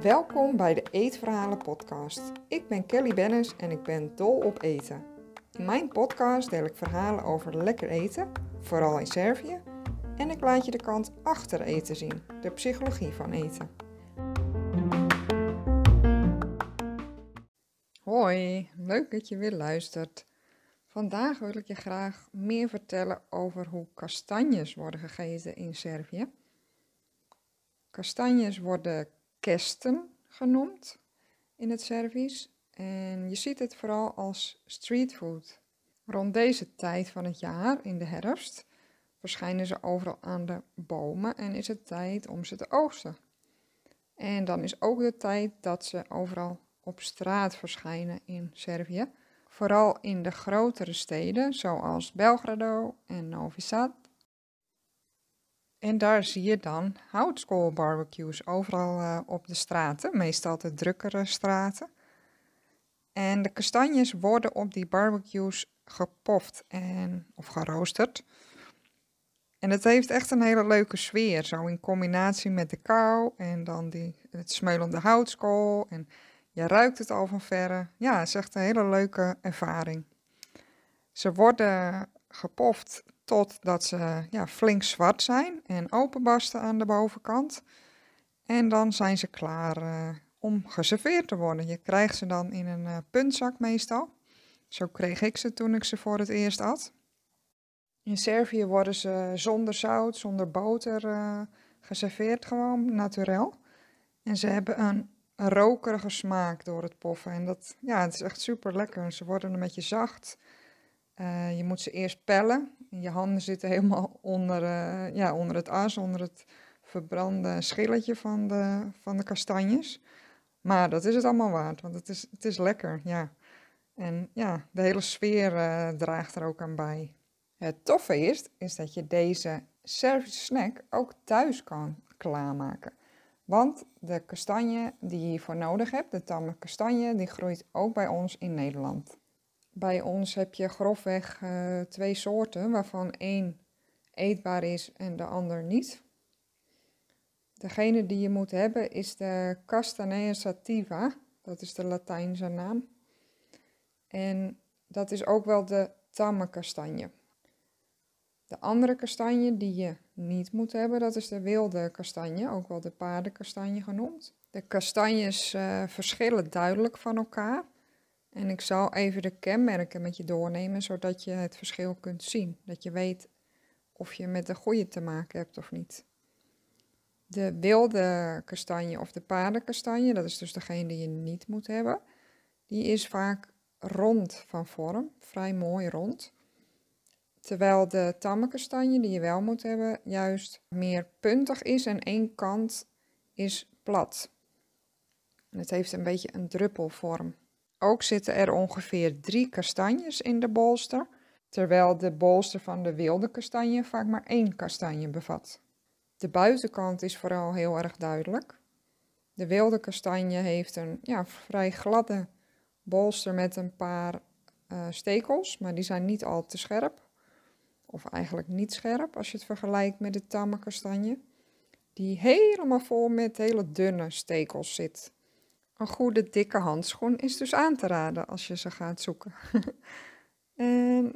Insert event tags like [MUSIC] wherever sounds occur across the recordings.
Welkom bij de Eetverhalen podcast. Ik ben Kelly Bennis en ik ben dol op eten. In mijn podcast deel ik verhalen over lekker eten, vooral in Servië, en ik laat je de kant achter eten zien, de psychologie van eten. Hoi, leuk dat je weer luistert. Vandaag wil ik je graag meer vertellen over hoe kastanjes worden gegeten in Servië. Kastanjes worden kesten genoemd in het Servisch en je ziet het vooral als streetfood. Rond deze tijd van het jaar, in de herfst, verschijnen ze overal aan de bomen en is het tijd om ze te oogsten. En dan is ook de tijd dat ze overal op straat verschijnen in Servië. Vooral in de grotere steden zoals Belgrado en Novi Sad. En daar zie je dan houtskoolbarbecues overal uh, op de straten, meestal de drukkere straten. En de kastanjes worden op die barbecues gepoft en, of geroosterd. En het heeft echt een hele leuke sfeer, zo in combinatie met de kou en dan die, het smeulende houtskool. En je ruikt het al van verre. Ja, het is echt een hele leuke ervaring. Ze worden gepoft totdat ze ja, flink zwart zijn en openbarsten aan de bovenkant. En dan zijn ze klaar uh, om geserveerd te worden. Je krijgt ze dan in een uh, puntzak meestal. Zo kreeg ik ze toen ik ze voor het eerst at. In Servië worden ze zonder zout, zonder boter uh, geserveerd, gewoon naturel. En ze hebben een rokerige smaak door het poffen. En dat, ja, het is echt super lekker. Ze worden een beetje zacht. Uh, je moet ze eerst pellen. Je handen zitten helemaal [LAUGHS] onder, uh, ja, onder het as, onder het verbrande schilletje van de, van de kastanjes. Maar dat is het allemaal waard, want het is, het is lekker, ja. En ja, de hele sfeer uh, draagt er ook aan bij. Het toffe is, is dat je deze Servische snack ook thuis kan klaarmaken. Want de kastanje die je hiervoor nodig hebt, de tamme kastanje, die groeit ook bij ons in Nederland. Bij ons heb je grofweg uh, twee soorten, waarvan één eetbaar is en de ander niet. Degene die je moet hebben is de Castanea sativa, dat is de Latijnse naam. En dat is ook wel de tamme kastanje. De andere kastanje die je niet moet hebben, dat is de wilde kastanje, ook wel de paardenkastanje genoemd. De kastanjes uh, verschillen duidelijk van elkaar. En ik zal even de kenmerken met je doornemen, zodat je het verschil kunt zien. Dat je weet of je met de goede te maken hebt of niet. De wilde kastanje of de paardenkastanje, dat is dus degene die je niet moet hebben, die is vaak rond van vorm, vrij mooi rond. Terwijl de tamme kastanje, die je wel moet hebben, juist meer puntig is en één kant is plat. het heeft een beetje een druppelvorm. Ook zitten er ongeveer drie kastanjes in de bolster, terwijl de bolster van de wilde kastanje vaak maar één kastanje bevat. De buitenkant is vooral heel erg duidelijk. De wilde kastanje heeft een ja, vrij gladde bolster met een paar uh, stekels, maar die zijn niet al te scherp. Of eigenlijk niet scherp als je het vergelijkt met de tamme kastanje. Die helemaal vol met hele dunne stekels zit. Een goede dikke handschoen is dus aan te raden als je ze gaat zoeken. [LAUGHS] en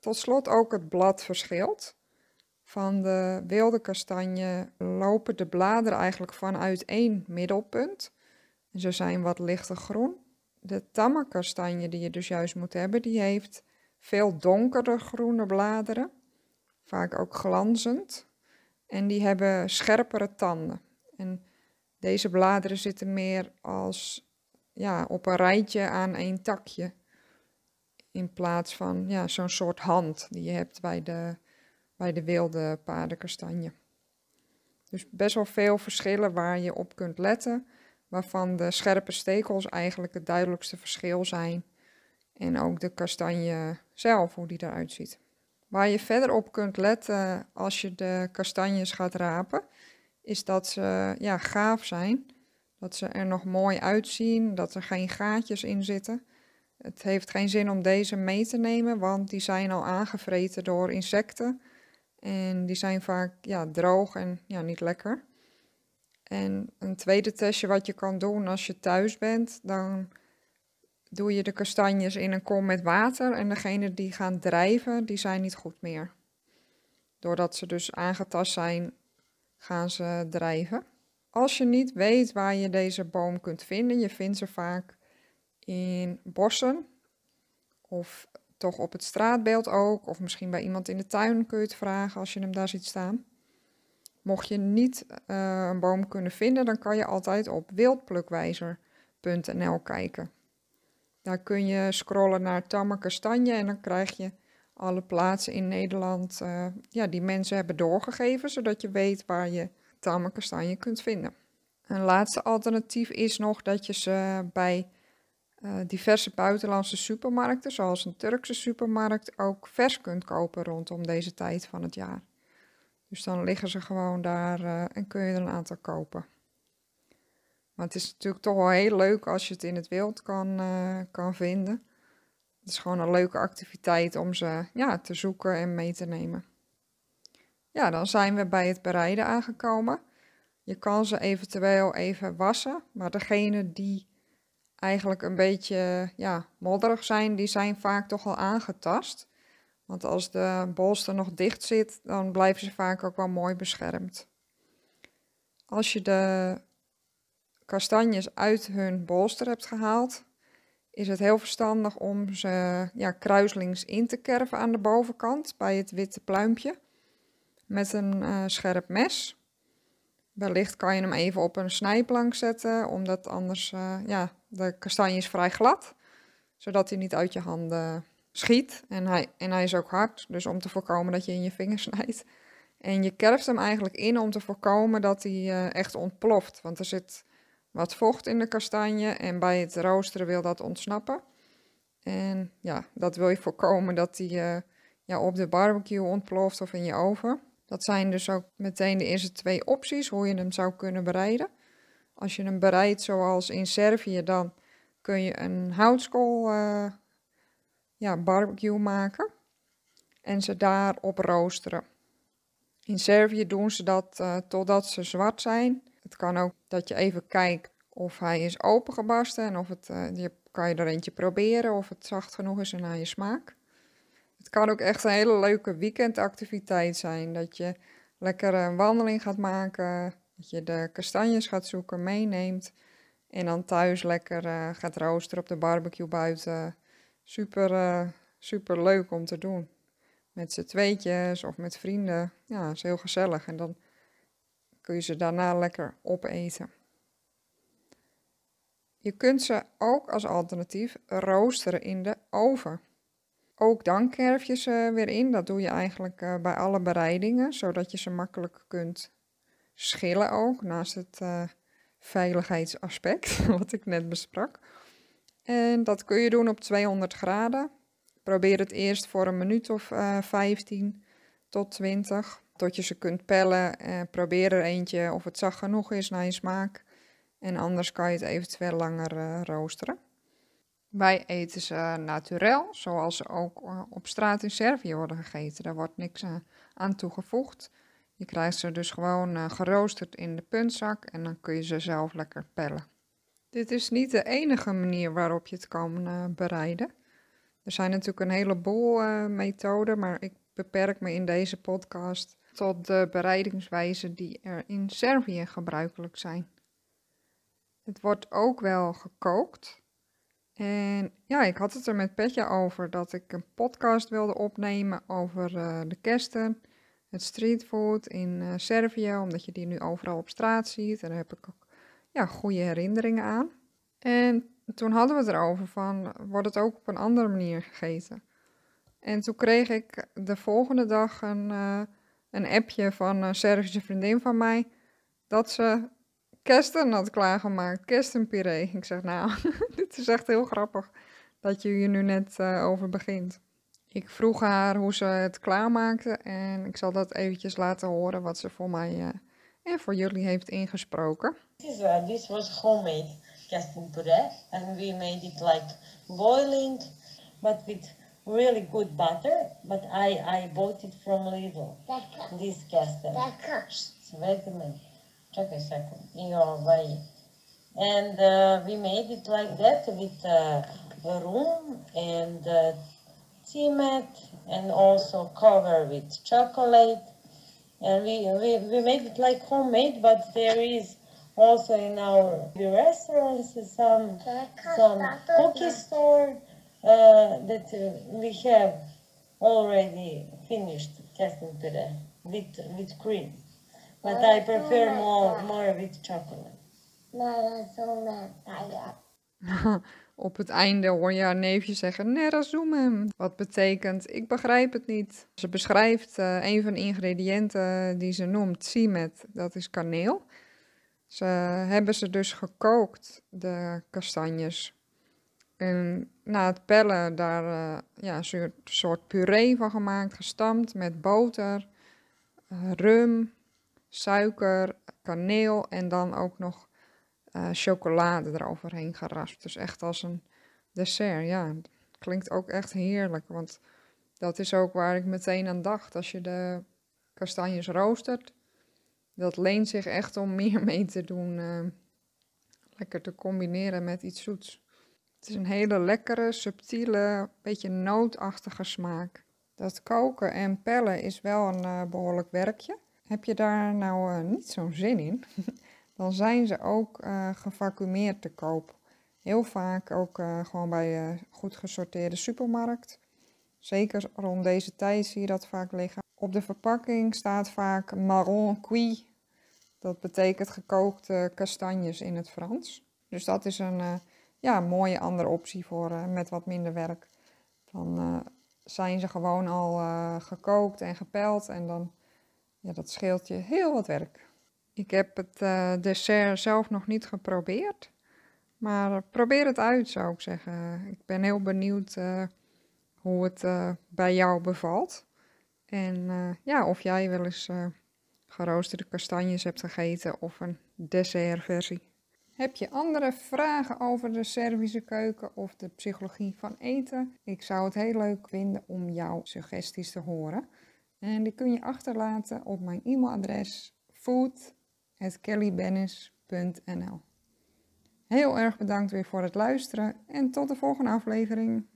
tot slot ook het blad verschilt. Van de wilde kastanje lopen de bladeren eigenlijk vanuit één middelpunt. En ze zijn wat lichter groen. De tamme kastanje die je dus juist moet hebben, die heeft veel donkere groene bladeren. Vaak ook glanzend. En die hebben scherpere tanden. En deze bladeren zitten meer als ja, op een rijtje aan één takje. In plaats van ja, zo'n soort hand die je hebt bij de, bij de wilde paardenkastanje. Dus best wel veel verschillen waar je op kunt letten. Waarvan de scherpe stekels eigenlijk het duidelijkste verschil zijn. En ook de kastanje zelf, hoe die eruit ziet. Waar je verder op kunt letten als je de kastanjes gaat rapen, is dat ze ja, gaaf zijn. Dat ze er nog mooi uitzien, dat er geen gaatjes in zitten. Het heeft geen zin om deze mee te nemen, want die zijn al aangevreten door insecten. En die zijn vaak ja, droog en ja, niet lekker. En een tweede testje wat je kan doen als je thuis bent, dan doe je de kastanjes in een kom met water en degene die gaan drijven, die zijn niet goed meer. Doordat ze dus aangetast zijn, gaan ze drijven. Als je niet weet waar je deze boom kunt vinden, je vindt ze vaak in bossen of toch op het straatbeeld ook, of misschien bij iemand in de tuin kun je het vragen als je hem daar ziet staan. Mocht je niet uh, een boom kunnen vinden, dan kan je altijd op wildplukwijzer.nl kijken. Daar kun je scrollen naar tamme kastanje en dan krijg je alle plaatsen in Nederland uh, ja, die mensen hebben doorgegeven, zodat je weet waar je tamme kastanje kunt vinden. Een laatste alternatief is nog dat je ze bij uh, diverse buitenlandse supermarkten, zoals een Turkse supermarkt, ook vers kunt kopen rondom deze tijd van het jaar. Dus dan liggen ze gewoon daar uh, en kun je er een aantal kopen. Maar het is natuurlijk toch wel heel leuk als je het in het wild kan, uh, kan vinden. Het is gewoon een leuke activiteit om ze ja, te zoeken en mee te nemen. Ja, dan zijn we bij het bereiden aangekomen. Je kan ze eventueel even wassen, maar degene die eigenlijk een beetje ja, modderig zijn, die zijn vaak toch al aangetast. Want als de bolster nog dicht zit, dan blijven ze vaak ook wel mooi beschermd. Als je de kastanjes uit hun bolster hebt gehaald, is het heel verstandig om ze ja, kruislings in te kerven aan de bovenkant bij het witte pluimpje met een uh, scherp mes. Wellicht kan je hem even op een snijplank zetten, omdat anders, uh, ja, de kastanje is vrij glad, zodat hij niet uit je handen schiet. En hij, en hij is ook hard, dus om te voorkomen dat je in je vinger [LAUGHS] snijdt. En je kerft hem eigenlijk in om te voorkomen dat hij uh, echt ontploft, want er zit wat vocht in de kastanje en bij het roosteren wil dat ontsnappen. En ja, dat wil je voorkomen dat hij uh, ja, op de barbecue ontploft of in je oven. Dat zijn dus ook meteen de eerste twee opties hoe je hem zou kunnen bereiden. Als je hem bereidt zoals in Servië, dan kun je een houtskool uh, ja, barbecue maken en ze daarop roosteren. In Servië doen ze dat uh, totdat ze zwart zijn. Het kan ook dat je even kijkt of hij is opengebarsten en of het, uh, je kan je er eentje proberen of het zacht genoeg is en naar je smaak. Het kan ook echt een hele leuke weekendactiviteit zijn. Dat je lekker een wandeling gaat maken, dat je de kastanjes gaat zoeken, meeneemt en dan thuis lekker uh, gaat roosteren op de barbecue buiten. Super, uh, super leuk om te doen. Met z'n tweetjes of met vrienden. Ja, is heel gezellig. En dan kun je ze daarna lekker opeten. Je kunt ze ook als alternatief roosteren in de oven. Ook dan kerf je ze weer in. Dat doe je eigenlijk uh, bij alle bereidingen, zodat je ze makkelijk kunt schillen ook, naast het uh, veiligheidsaspect [LAUGHS] wat ik net besprak. En dat kun je doen op 200 graden. Probeer het eerst voor een minuut of uh, eh, 15 tot 20, tot je ze kunt pellen. probeer er eentje of het zacht genoeg is naar je smaak. En anders kan je het eventueel langer roosteren. Wij eten ze naturel, zoals ze ook eh, op straat in Servië worden gegeten. Daar wordt niks eh, aan toegevoegd. Je krijgt ze dus gewoon geroosterd in de puntzak en dan kun je ze zelf lekker pellen. Dit is niet de enige manier waarop je het kan bereiden. Er zijn natuurlijk een heleboel methoden, maar ik beperk me in deze podcast tot de bereidingswijzen die er in Servië gebruikelijk zijn. Het wordt ook wel gekookt. En ja, ik had het er met Petje over dat ik een podcast wilde opnemen over uh, de kersten, het streetfood in uh, Servië, omdat je die nu overal op straat ziet. En daar heb ik ook ja, goede herinneringen aan. En toen hadden we het erover van, wordt het ook op een andere manier gegeten? En toen kreeg ik de volgende dag een, uh, een appje van een Servische vriendin van mij, dat ze kersten had klaargemaakt, kerstenpuree. Ik zeg, nou, [LAUGHS] dit is echt heel grappig dat je hier nu net uh, over begint. Ik vroeg haar hoe ze het klaarmaakte en ik zal dat eventjes laten horen wat ze voor mij uh, en voor jullie heeft ingesproken. This, was homemade kerstenpuree and we made it like boiling but with really good butter, but I, I bought it from Lidl. This. Lekker. Wait a minute. Check a second. Your way. And uh, we made it like that with uh, room and uh, tea mat and also cover with chocolate. And we, we, we made it like homemade, but there is also in our the restaurants some some cookie store that uh, we have already finished puree with with cream. But I prefer more more with chocolate. [LAUGHS] Op het einde hoor je haar neefje zeggen Nerazumem. Wat betekent, ik begrijp het niet. Ze beschrijft eh, een van de ingrediënten die ze noemt, simet, dat is kaneel. Ze hebben ze dus gekookt, de kastanjes. En na het pellen daar eh, ja, een soort- puree van gemaakt, gestampt met boter, eh, rum, suiker, kaneel en dan ook nog eh, chocolade eroverheen geraspt. Dus echt als een dessert, ja. Klinkt ook echt heerlijk, want dat is ook waar ik meteen aan dacht. Als je de kastanjes roostert, dat leent zich echt om [LAUGHS] meer mee te doen. lekker te combineren met iets zoets. Het is een hele lekkere, subtiele, beetje nootachtige smaak. Dat koken en pellen is wel een eh, behoorlijk werkje. Heb je daar nou eh, niet zo'n zin in, [LAUGHS] dan zijn ze ook eh gevacumeerd te koop. Heel vaak ook gewoon bij goed gesorteerde supermarkt. Zeker rond deze tijd zie je dat vaak liggen. Op de verpakking staat vaak marron cuit. Dat betekent gekookte kastanjes in het Frans. Dus dat is een ja, mooie andere optie voor eh, met wat minder werk. Dan eh, zijn ze gewoon al eh, gekookt en gepeld en dan ja, dat scheelt je heel wat werk. Ik heb het dessert zelf nog niet geprobeerd. Maar probeer het uit, zou ik zeggen. Ik ben heel benieuwd hoe het bij jou bevalt. En ja, of jij wel eens geroosterde kastanjes hebt gegeten of een dessertversie. Heb je andere vragen over de Servische keuken of de psychologie van eten? Ik zou het heel leuk vinden om jouw suggesties te horen. En die kun je achterlaten op mijn e-mailadres food.kellybennis.nl Heel erg bedankt weer voor het luisteren en tot de volgende aflevering.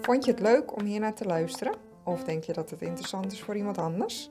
Vond je het leuk om hier naar te luisteren? Of denk je dat het interessant is voor iemand anders?